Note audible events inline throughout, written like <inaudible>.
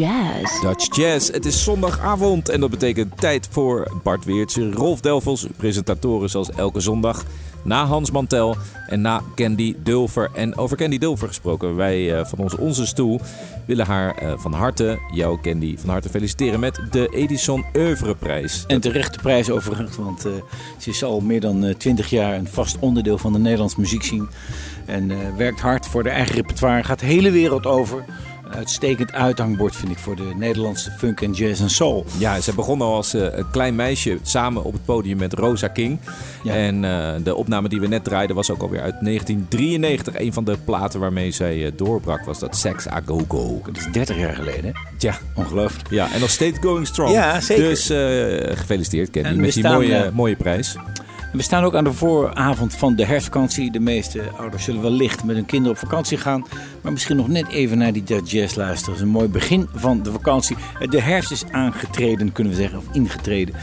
Jazz. Dutch Jazz. Het is zondagavond en dat betekent tijd voor Bart Weertje, Rolf Delvels, presentatoren zoals elke zondag. Na Hans Mantel en na Candy Dulver. En over Candy Dulver gesproken, wij uh, van ons, onze stoel willen haar uh, van harte, jou Candy, van harte feliciteren met de Edison Oeuvreprijs. En terechte prijs overigens, want uh, ze is al meer dan twintig jaar een vast onderdeel van de Nederlandse muziekscene. En werkt hard voor de eigen repertoire, gaat de hele wereld over uitstekend uithangbord, vind ik, voor de Nederlandse funk en jazz en soul. Ja, ze begon al als uh, een klein meisje samen op het podium met Rosa King. Ja. En uh, de opname die we net draaiden was ook alweer uit 1993. Een van de platen waarmee zij uh, doorbrak was dat Sex A Go Go. Dat is 30 jaar geleden. Ja. Ongelooflijk. Ja, en nog steeds going strong. Ja, zeker. Dus gefeliciteerd Kenny met die mooie, mooie prijs. We staan ook aan de vooravond van de herfstvakantie. De meeste ouders zullen wellicht met hun kinderen op vakantie gaan. Maar misschien nog net even naar die Jazz luisteren. Dat is een mooi begin van de vakantie. De herfst is aangetreden, kunnen we zeggen, of ingetreden.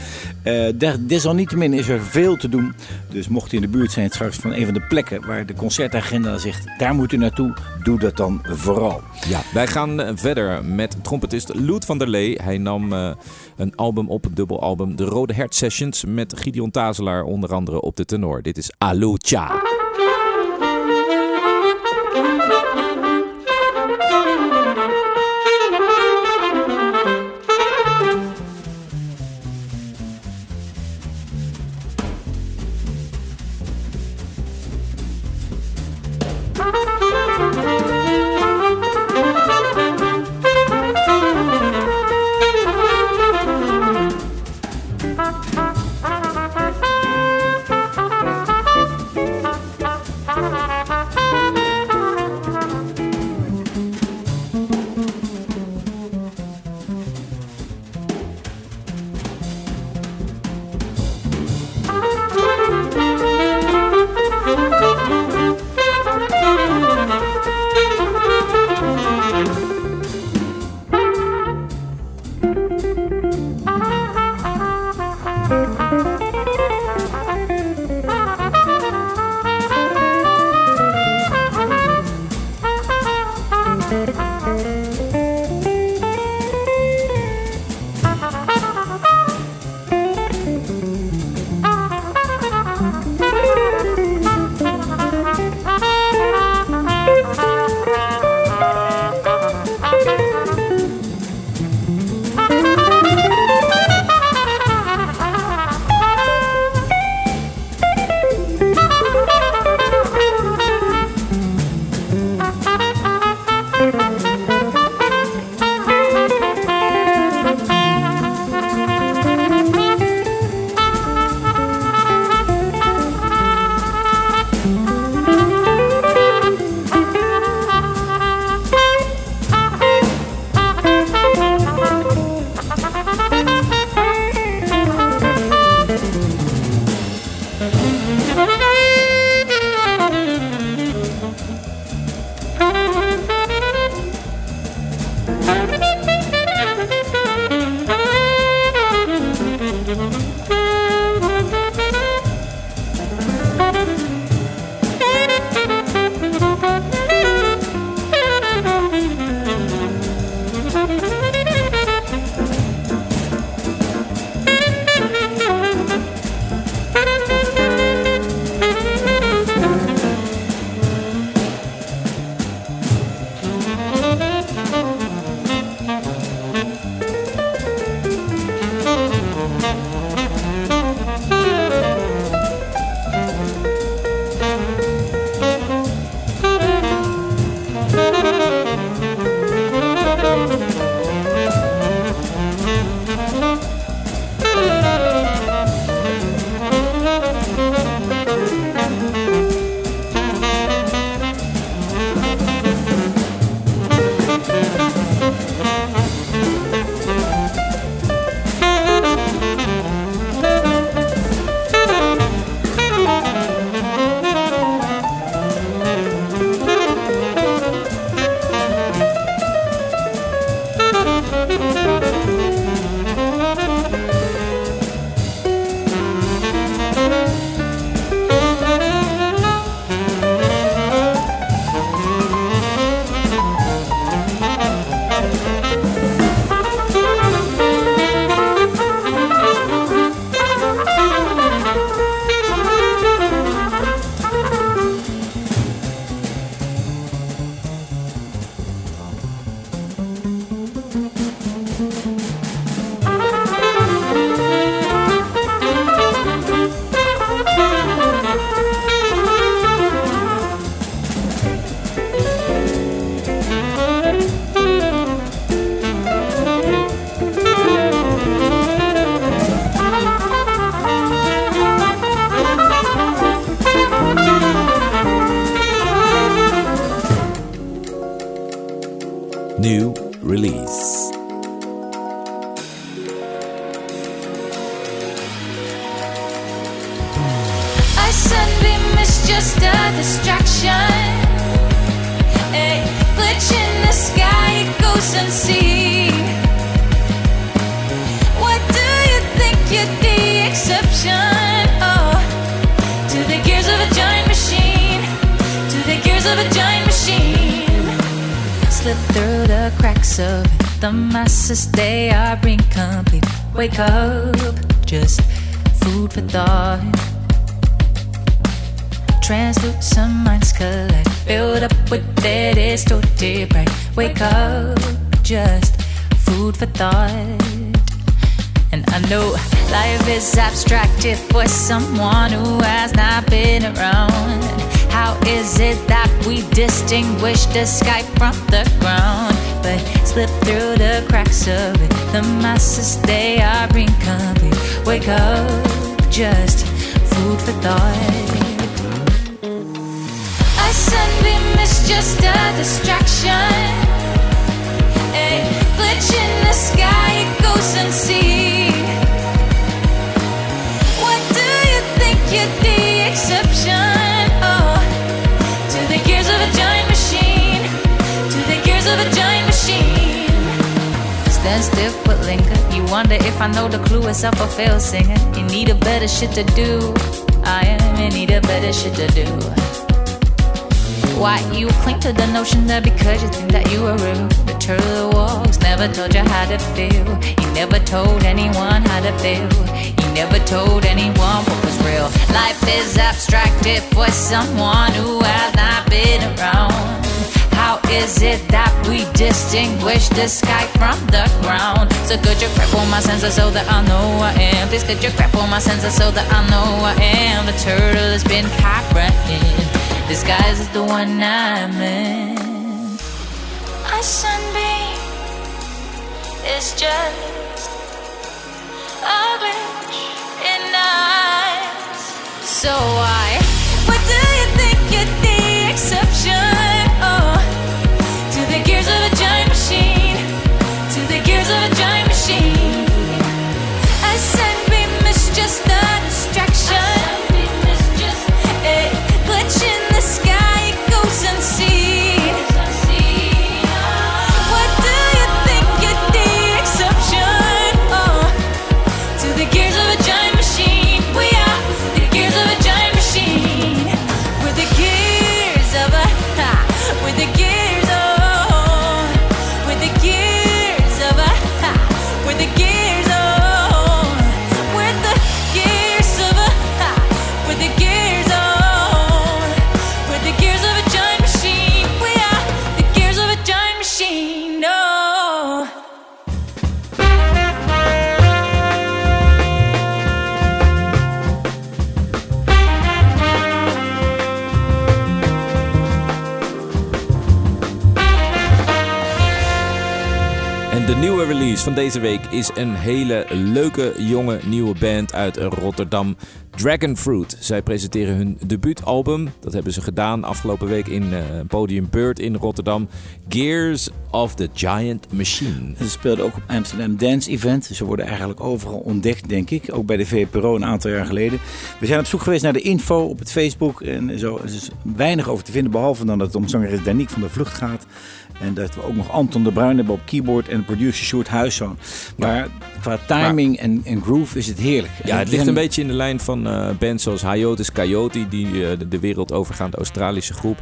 Uh, desalniettemin is er veel te doen. Dus mocht u in de buurt zijn straks van een van de plekken waar de concertagenda zegt... daar moet u naartoe, doe dat dan vooral. Ja, wij gaan eh, verder met trompetist Loet van der Lee. Hij nam een album op, een dubbelalbum, de Rode Hert Sessions... met Gideon Tazelaar onder andere op de tenor. Dit is Alucha. Distinguish the sky from the ground? But slip through the cracks of it. The masses, they are incomplete. Wake up, just food for thought. A sunbeam is just a distraction. A glitch in the sky, it goes unseen. What do you think you're the Stand still but linger. You wonder if I know the clue is up or fail singer. You need a better shit to do. I am in need a better shit to do. Why you cling to the notion that because you think that you are rude, the turtle walks never told you how to feel. He never told anyone how to feel. He never told anyone what was real. Life is abstracted for someone who has not been around. Is it that we distinguish the sky from the ground? So could you on my senses so that I know I am? Please could you on my senses so that I know I am? The turtle has been copying. Disguise is the one I'm in. A sunbeam is just a glitch in eyes. So why? What do you think you're the exception? Deze week is een hele leuke jonge nieuwe band uit Rotterdam, Dragon Fruit. Zij presenteren hun debuutalbum. Dat hebben ze gedaan afgelopen week in eh, Podium Bird in Rotterdam. Gears of the Giant Machine. Ze speelden ook op Amsterdam Dance Event. Ze worden eigenlijk overal ontdekt, denk ik. Ook bij de VPRO een aantal jaar geleden. We zijn op zoek geweest naar de info op het Facebook. En zo er is weinig over te vinden, behalve dan dat het om zangeres Danique van de Vlucht gaat. En dat we ook nog Anton de Bruin hebben op keyboard en producer Sjoerd Huiszoon. Maar qua timing en, en groove is het heerlijk. Ja, En het ligt en- een beetje in de lijn van eh bands zoals Hiatus Coyote, die eh, de- de wereld overgaande Australische groep.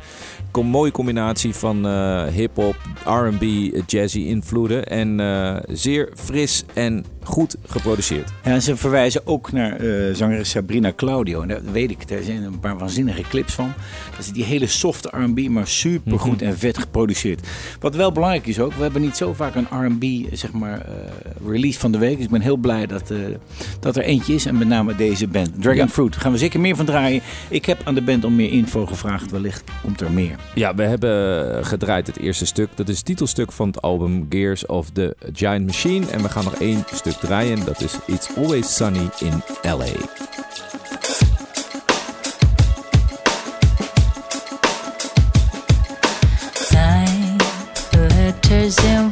Kom, mooie combinatie van eh, hip-hop, RB, jazzy invloeden. En eh, zeer fris en goed geproduceerd. En ze verwijzen ook naar eh zangeres Sabrina Claudio. En daar weet ik, daar zijn een paar waanzinnige clips van. Dat is die hele softe R&B, maar super goed en vet geproduceerd. Wat wel belangrijk is ook, we hebben niet zo vaak een R&B zeg maar, release van de week. Dus ik ben heel blij dat, dat er eentje is. En met name deze band, Dragon Ja. Fruit. Daar gaan we zeker meer van draaien. Ik heb aan de band om meer info gevraagd. Wellicht komt er meer. Ja, we hebben gedraaid het eerste stuk. Dat is het titelstuk van het album Gears of the Giant Machine. En we gaan nog één stuk draaien. Dat is It's Always Sunny in LA. Nine letters in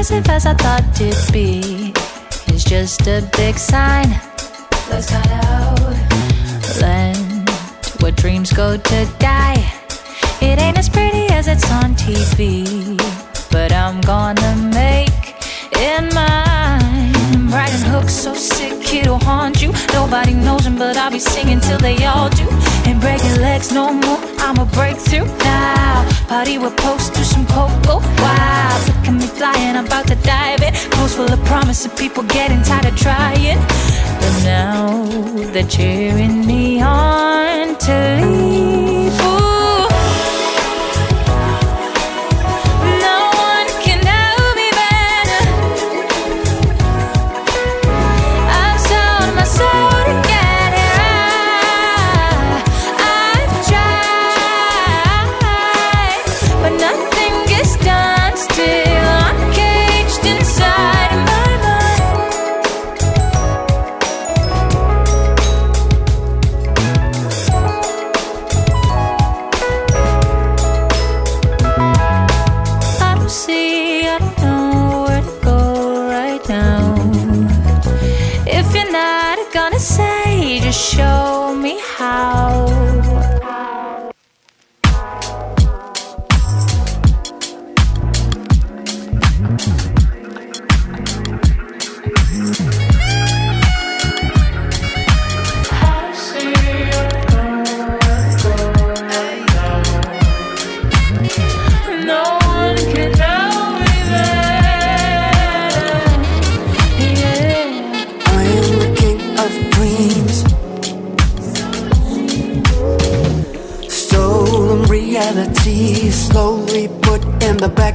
expensive as I thought it'd be. It's just a big sign. Let's cut out. Where dreams go to die. It ain't as pretty as it's on TV, but I'm gonna make it mine. Bright and hook, so sick it'll haunt you. Nobody knows him, but I'll be singing till they all do. Ain't breaking legs no more, I'm a breakthrough now. Party with post to some cocoa. Wow, look at me flying, I'm about to dive in. Post full of promise of people getting tired of trying. But now they're cheering me on to leave.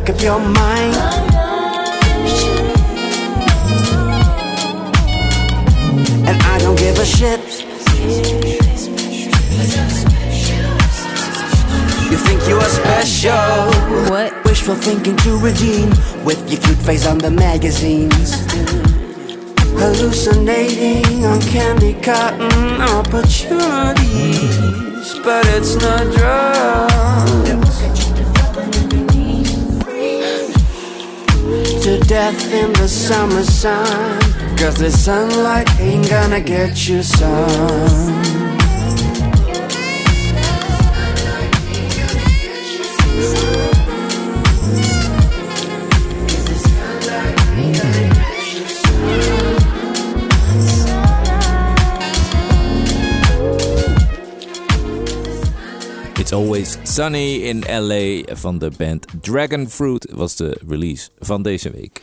Back of your mind. And I don't give a shit. You think you are special? What? Wishful thinking to redeem with your cute face on the magazines. Hallucinating on candy cotton opportunities, but it's not drugs. Death in the summer sun, cause the sunlight ain't gonna get you some. Always Sunny in LA van de band Dragon Fruit was de release van deze week.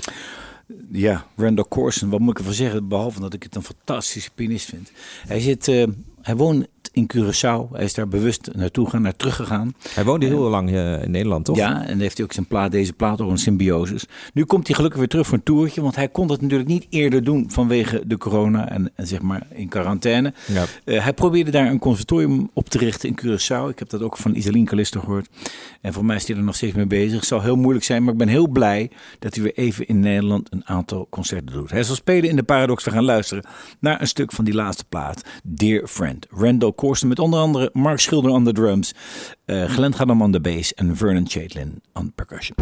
Ja, Randall Corson, wat moet ik ervan zeggen? Behalve dat ik het een fantastische pianist vind. Hij, zit, eh, hij woont in Curaçao. Hij is daar bewust naartoe gaan, naar teruggegaan. Hij woonde heel lang eh, in Nederland, toch? Ja, en heeft hij ook zijn plaat, deze plaat door een symbiosis. Nu komt hij gelukkig weer terug voor een toertje, want hij kon dat natuurlijk niet eerder doen vanwege de corona en, en zeg maar in quarantaine. Ja. Eh, hij probeerde daar een conservatorium op te richten in Curaçao. Ik heb dat ook van Iselin Callisto gehoord. En voor mij is hij er nog steeds mee bezig. Het zal heel moeilijk zijn, maar ik ben heel blij dat hij weer even in Nederland een aantal concerten doet. Hij zal spelen in de Paradox. We gaan luisteren naar een stuk van die laatste plaat, Dear Friend. Randall Corsten met onder andere Mark Schilder aan de drums, eh Glenn Gadam aan de bass en Vernon Chaitlin aan percussion.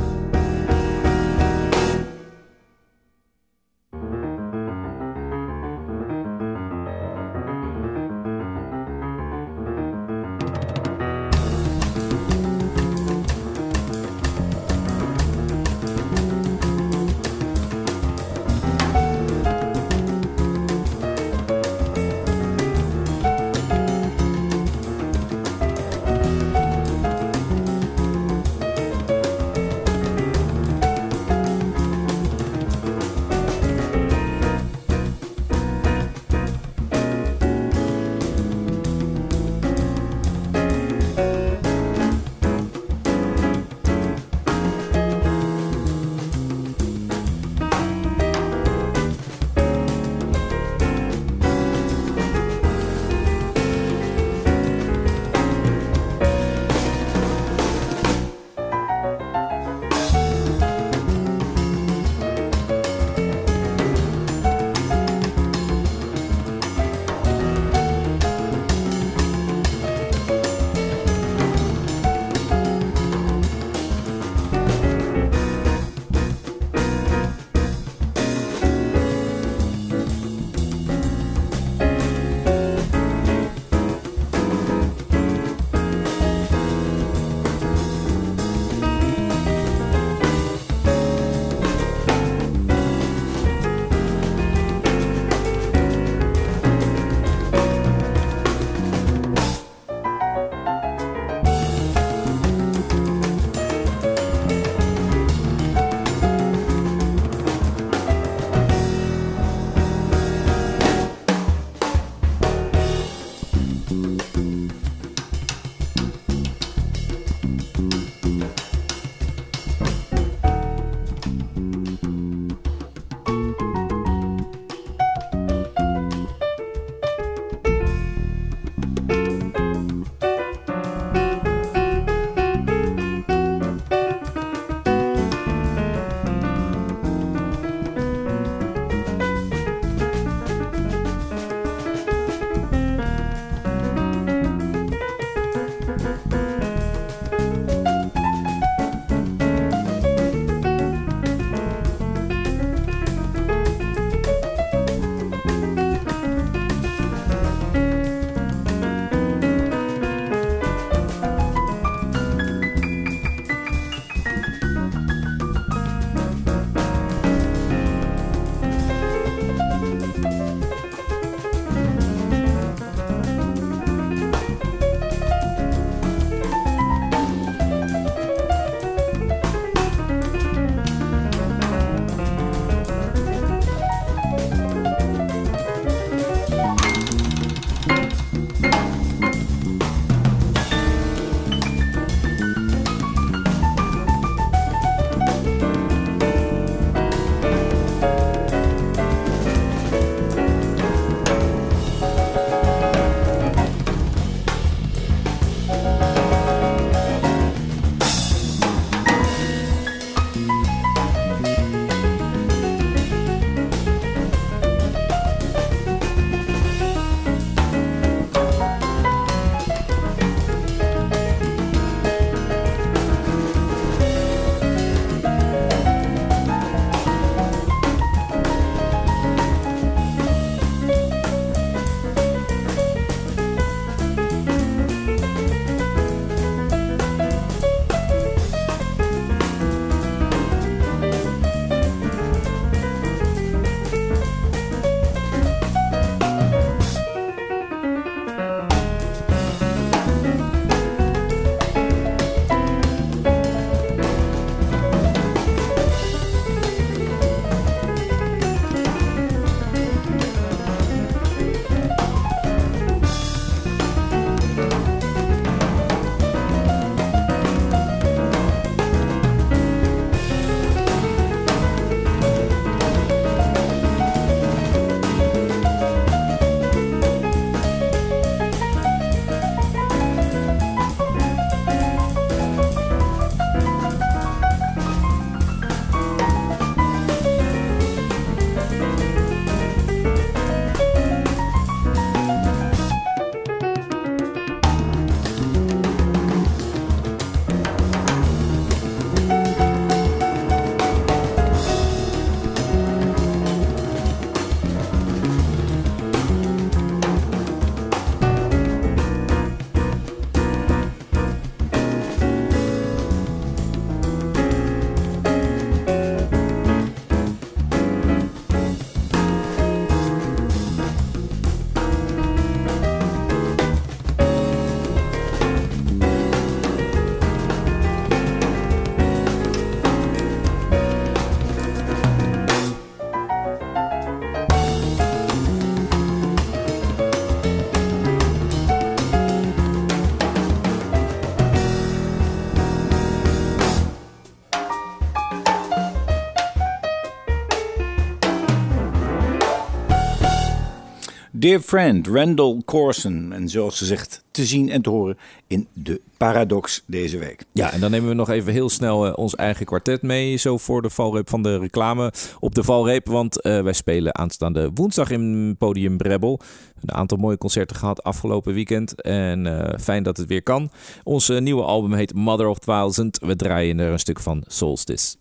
Dear Friend, Randall Corson. En zoals gezegd, te zien en te horen in de Paradox deze week. Ja, en dan nemen we nog even heel snel uh, ons eigen kwartet mee. Zo voor de valreep van de reclame op de valreep. Want uh, wij spelen aanstaande woensdag in Podium Brebbel. Een aantal mooie concerten gehad afgelopen weekend. En uh, fijn dat het weer kan. Ons nieuwe album heet Mother of Thousand. We draaien er een stuk van Solstice.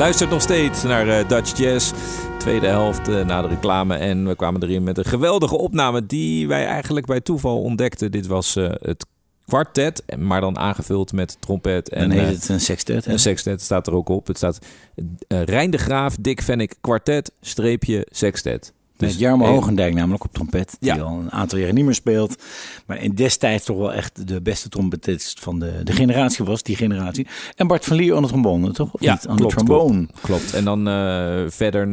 Luistert nog steeds naar uh, Dutch Jazz. Tweede helft uh, na de reclame. En we kwamen erin met een geweldige opname die wij eigenlijk bij toeval ontdekten. Dit was uh, het kwartet, maar dan aangevuld met trompet. En, dan heet het een sextet. Een sextet staat er ook op. Het staat Rijn de Graaf, Dick Vennik, kwartet, streepje, sextet. Dus Met Jarmo Hogendijk namelijk op trompet, die al een aantal jaren niet meer speelt. Maar in destijds toch wel echt de beste trompetist van de, de generatie was, die generatie. En Bart van Lier aan de trombone, toch? Of ja, niet? Aan klopt, de trombone. Klopt, klopt. En dan uh, verder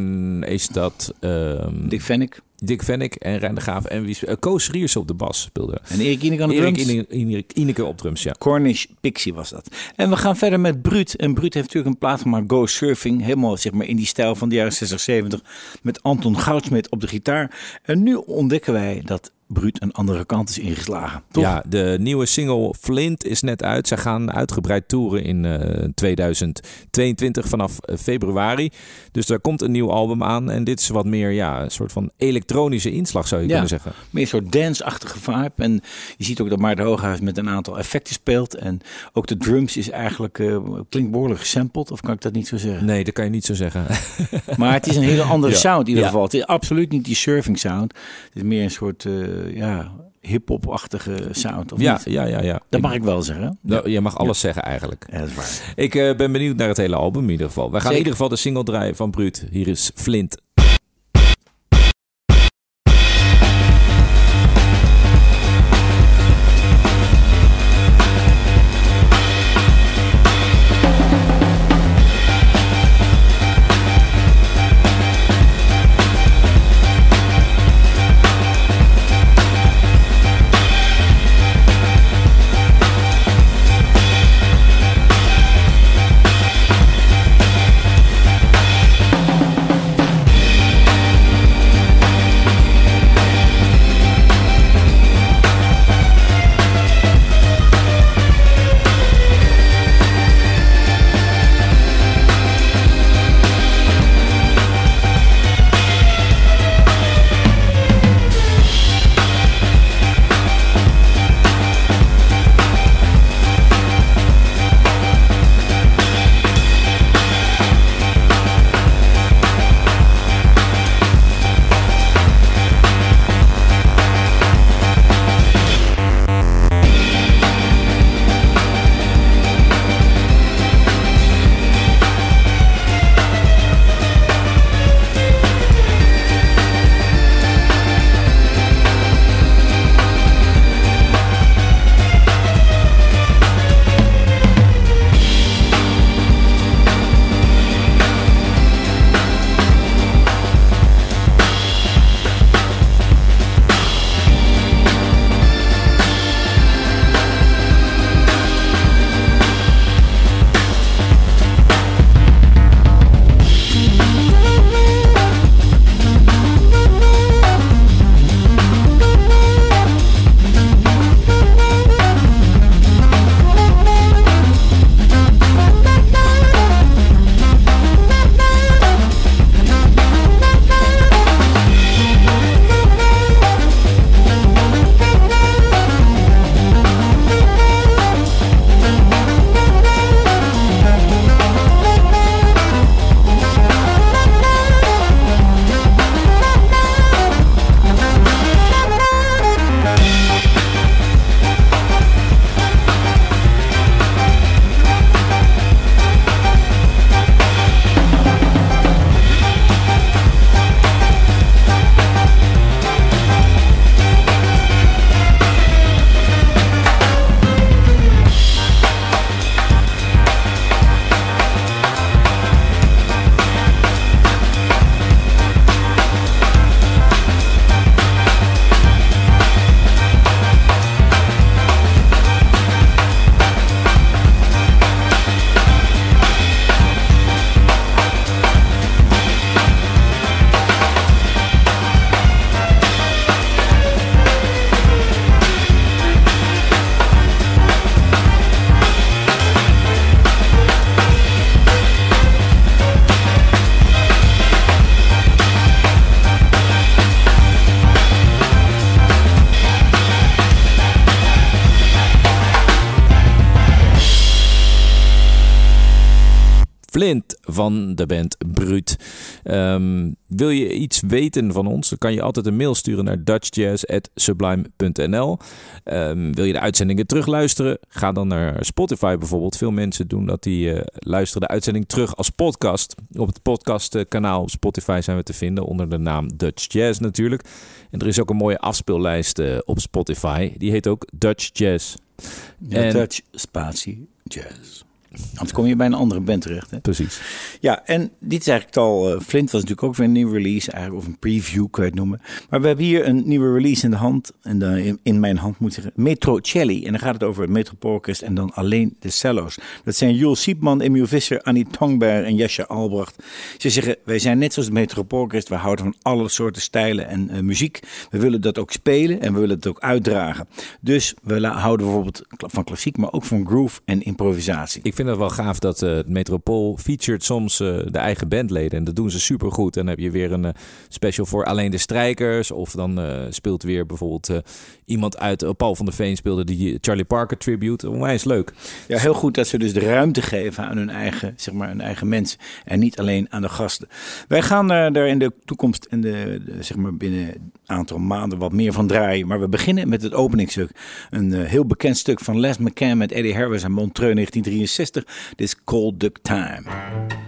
is dat... Um, Dick Vennik. Dick Vennik en Rijn de Graaf. En wie uh, Koos Riers op de bas speelde. En Erik Ineke aan de drums? Erik Ineke op drums, ja. Cornish Pixie was dat. En we gaan verder met Bruut. En Bruut heeft natuurlijk een plaat gemaakt, Go Surfing. Helemaal zeg maar in die stijl van de jaren 60, 70. Met Anton Goudsmit op de gitaar. En nu ontdekken wij dat Bruut een andere kant is ingeslagen. Toch? Ja, de nieuwe single Flint is net uit. Ze gaan uitgebreid toeren in uh, eh, 2022 vanaf eh, februari. Dus daar komt een nieuw album aan. En dit is wat meer ja, een soort van elektronische inslag zou je kunnen zeggen. Meer een soort dance-achtige vibe. En je ziet ook dat Maarten Hooghuis met een aantal effecten speelt. En ook de drums is eigenlijk, uh, klinkt behoorlijk gesampled. Of kan ik dat niet zo zeggen? Nee, dat kan je niet zo zeggen. maar het is een hele andere <laughs> sound in ieder geval. Het is absoluut niet die surfing sound. Het is meer een soort... ja, hip-hop-achtige sound. Of ja, niet? ja, ja, ja. Dat mag ik wel zeggen. Nou, je mag alles zeggen eigenlijk. Ja, dat is waar. Ik uh, ben benieuwd naar het hele album in ieder geval. Wij gaan in ieder geval de single draaien van Bruut. Hier is Flint. Van de band Brut. Ehm, wil je iets weten van ons, dan kan je altijd een mail sturen naar dutchjazz.sublime.nl. Um, wil je de uitzendingen terugluisteren? Ga dan naar Spotify bijvoorbeeld. Veel mensen doen dat, die uh, luisteren de uitzending terug als podcast. Op het podcastkanaal op Spotify zijn we te vinden onder de naam Dutch Jazz natuurlijk. En er is ook een mooie afspeellijst uh, op Spotify. Die heet ook Dutch Jazz. Ja, en... Dutch spatie jazz. Anders kom je bij een andere band terecht. Hè? Precies. Ja, en dit is eigenlijk al. Uh, Flint was natuurlijk ook weer een nieuwe release, eigenlijk, of een preview kun je het noemen. Maar we hebben hier een nieuwe release in de hand. En in, in, mijn hand moet zeggen: Metro Celli. En dan gaat het over het Metropoolorkest en dan alleen de cello's. Dat zijn Jules Siepman, Emiel Visser, Annie Tongberg en Jesje Albrecht. Ze zeggen: Wij zijn net zoals het Metropoolorkest. We houden van alle soorten stijlen en uh, muziek. We willen dat ook spelen en we willen het ook uitdragen. Dus we houden bijvoorbeeld van klassiek, maar ook van groove en improvisatie. Ik vind het wel gaaf dat uh, Metropool featured soms uh, de eigen bandleden. En dat doen ze super goed. En dan heb je weer een uh, special voor alleen de strijkers. Of dan speelt weer bijvoorbeeld iemand uit. Paul van der Veen speelde die Charlie Parker tribute. Onwijs leuk. Ja, heel goed dat ze dus de ruimte geven aan hun eigen, zeg maar, hun eigen mensen. En niet alleen aan de gasten. Wij gaan daar in de toekomst en de, zeg maar binnen een aantal maanden wat meer van draaien. Maar we beginnen met het openingsstuk. Een heel bekend stuk van Les McCann met Eddie Harris en Montreux 1963. luister. Is Cold Duck Time.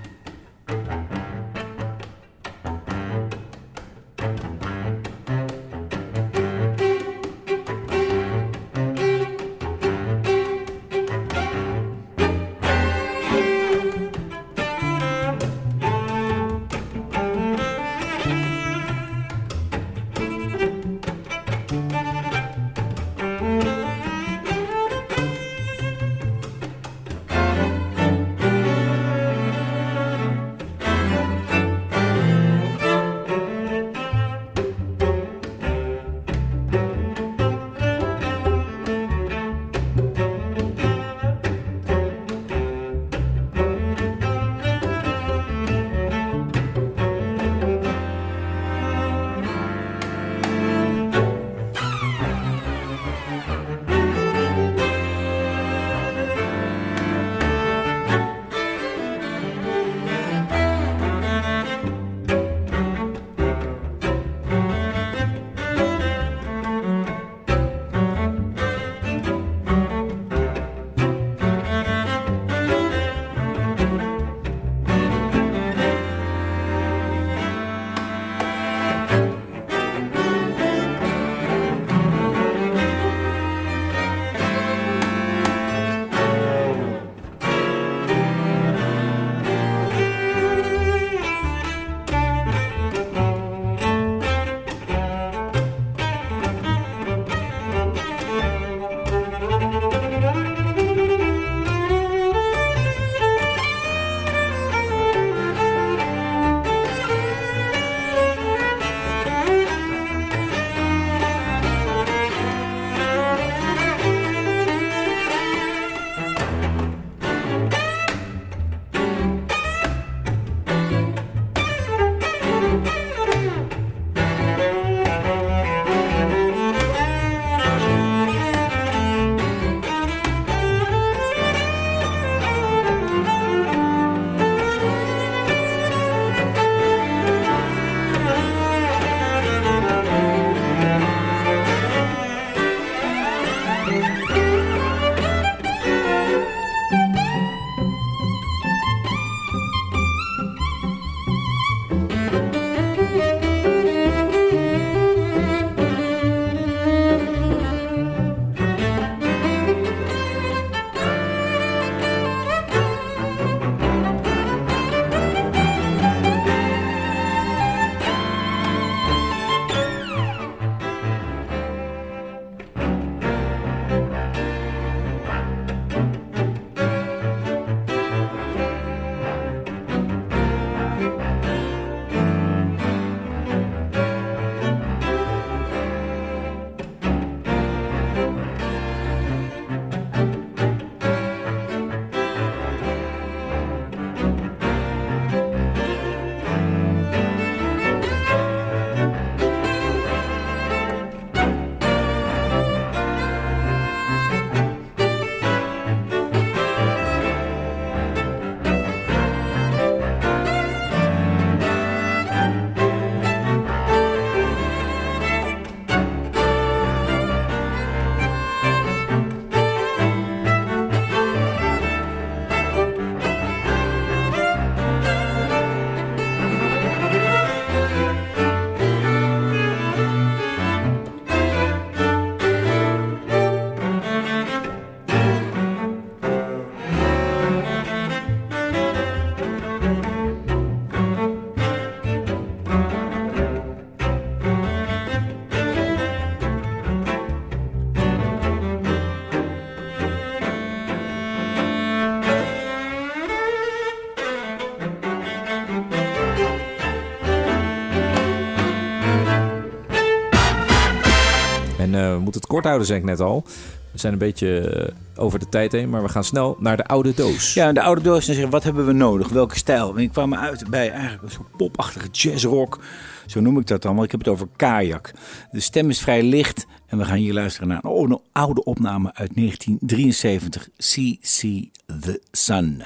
Kort houden, zei ik net al. We zijn een beetje eh, over de tijd heen, maar we gaan snel naar de oude doos. Ja, de oude doos en zeggen, wat hebben we nodig? Welke stijl? En ik kwam uit bij eigenlijk een soort popachtige jazzrock. Zo noem ik dat dan, want ik heb het over kajak. De stem is vrij licht en we gaan hier luisteren naar een oude opname uit 1973. See, See the Sun.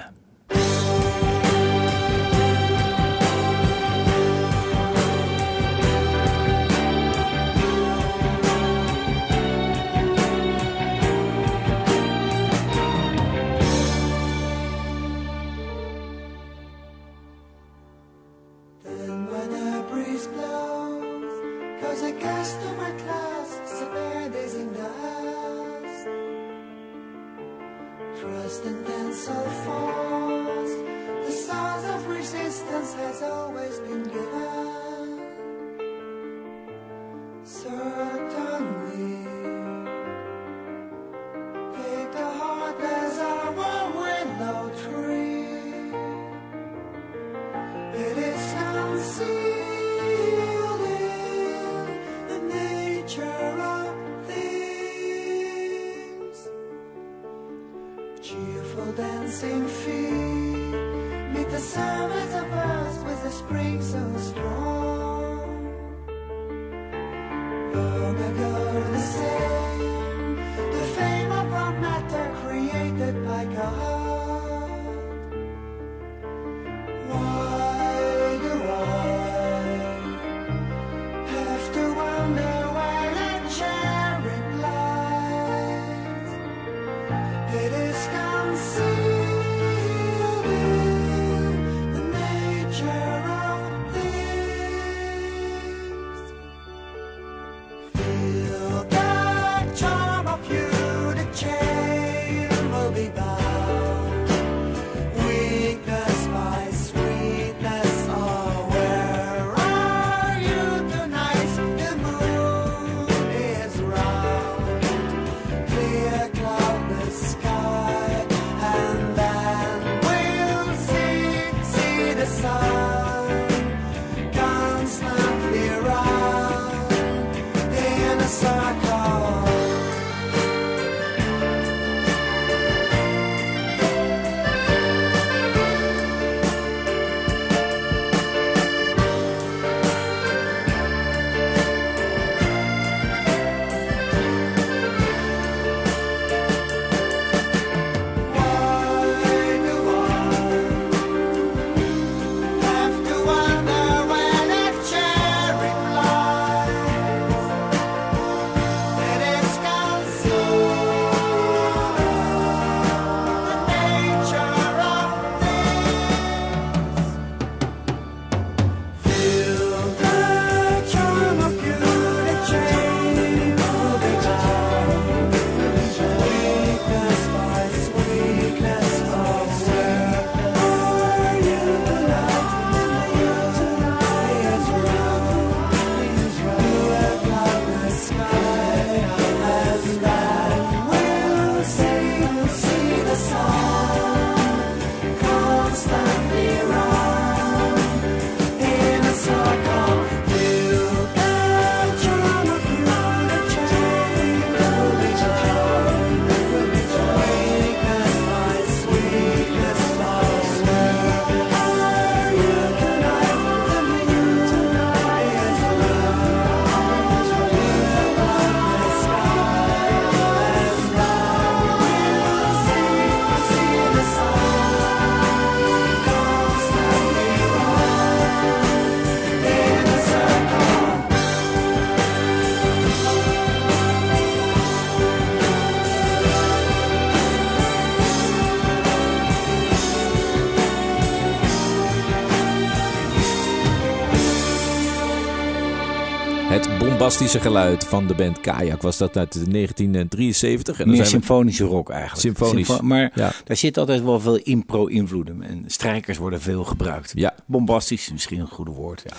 Het bombastische geluid van de band Kajak was dat uit 1973. En dan Meer zijn we- symfonische rock eigenlijk. Symfonisch. Symfo- maar Ja. daar zit altijd wel veel impro-invloeden. En strijkers worden veel gebruikt. Ja. Bombastisch is misschien een goede woord. Ja.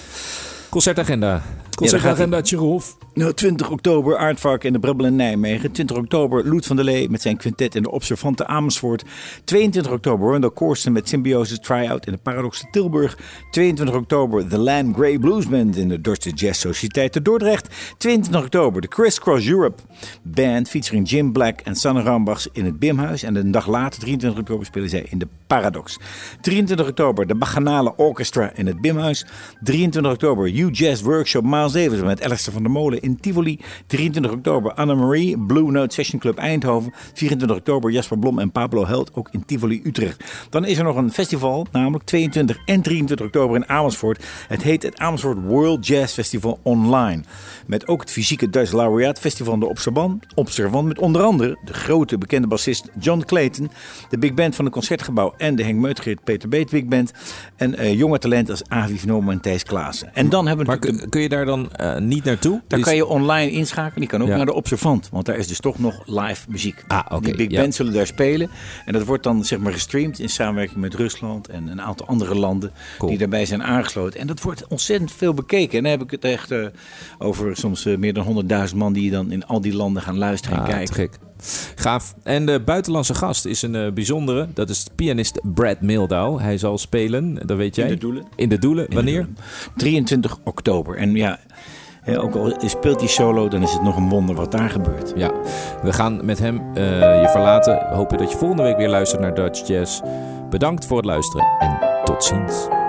Concertagenda. Concertagenda, Tjerhof. Nou, 20 oktober Aardvark in de Brabbel in Nijmegen. 20 oktober Loet van der Lee met zijn quintet in de Observante Amersfoort. 22 oktober Randall Corsten met Symbiosis Tryout in de Paradox Tilburg. 22 oktober The Land Grey Blues Band in de Dorste Jazz Sociëteit te Dordrecht. 22 oktober de Criss Cross Europe Band featuring Jim Black en Sanne Rambachs in het Bimhuis. En een dag later, 23 oktober, spelen zij in de Paradox. 23 oktober de Bacchanale Orchestra in het Bimhuis. 23 oktober U Jazz Workshop Davis met Alistair van der Molen in Tivoli. 23 oktober Anne-Marie, Blue Note Session Club Eindhoven. 24 oktober Jasper Blom en Pablo Held ook in Tivoli Utrecht. Dan is er nog een festival, namelijk 22 en 23 oktober in Amersfoort. Het heet het Amersfoort World Jazz Festival Online. Met ook het fysieke Dutch Laureate Festival de Observant. Observant met onder andere de grote bekende bassist John Clayton. De big band van het Concertgebouw en de Henk Meutgeert Peter Beet Big Band. En eh, jonge talenten als Avi Van en Thijs Klaassen. En dan hebben we Maar kun je daar dan eh, niet naartoe? daar kan je online inschakelen. Je kan ook Ja. naar de Observant, want daar is dus toch nog live muziek. Ah, oké, Die big ja. bands zullen daar spelen. En dat wordt dan zeg maar gestreamd in samenwerking met Rusland en een aantal andere landen Cool. die daarbij zijn aangesloten. En dat wordt ontzettend veel bekeken. En dan heb ik het echt eh, over soms eh, meer dan 100.000 man die dan in al die landen gaan luisteren en Ah, kijken. gek. Gaaf. En de buitenlandse gast is een eh, bijzondere. Dat is pianist Brad Mildau. Hij zal spelen, dat weet jij. de Doelen. In de Doelen. Wanneer? 23 oktober. En ja, ook al speelt hij solo, dan is het nog een wonder wat daar gebeurt. Ja, we gaan met hem eh, je verlaten. We hopen dat je volgende week weer luistert naar Dutch Jazz. Bedankt voor het luisteren en tot ziens.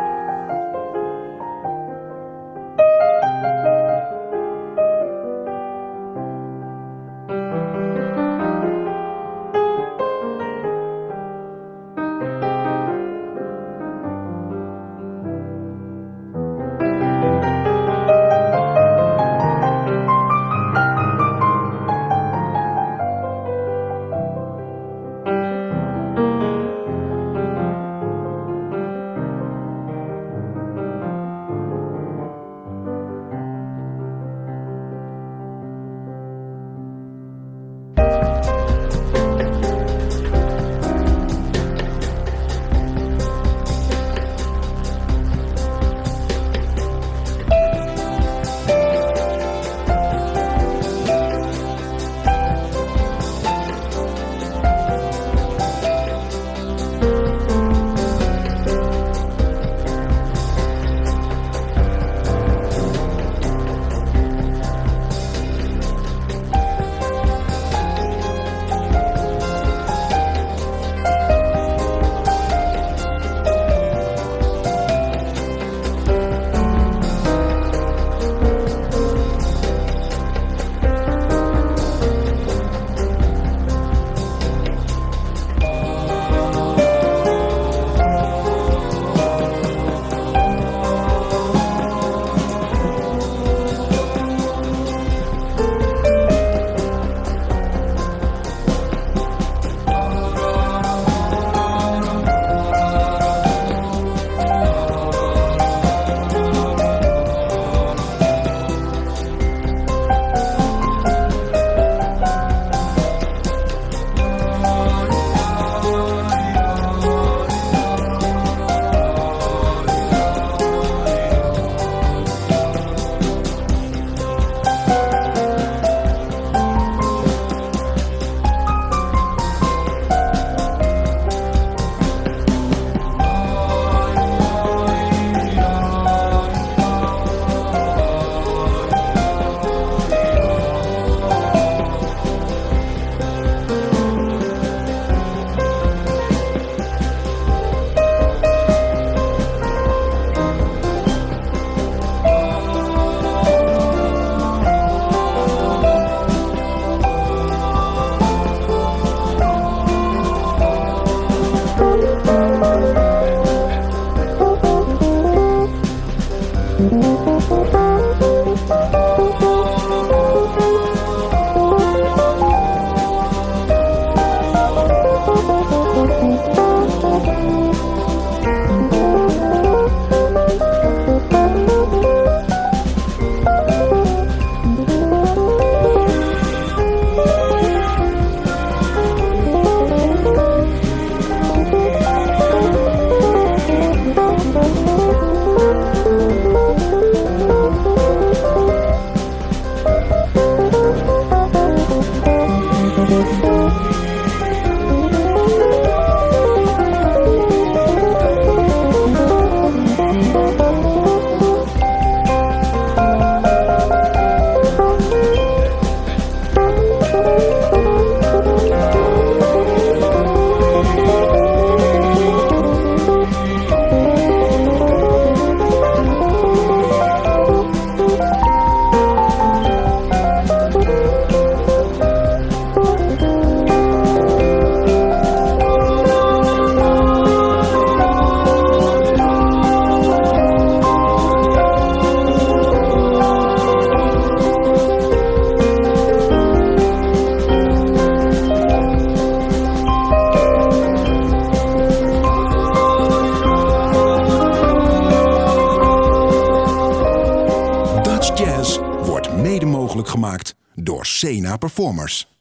Sena Performers.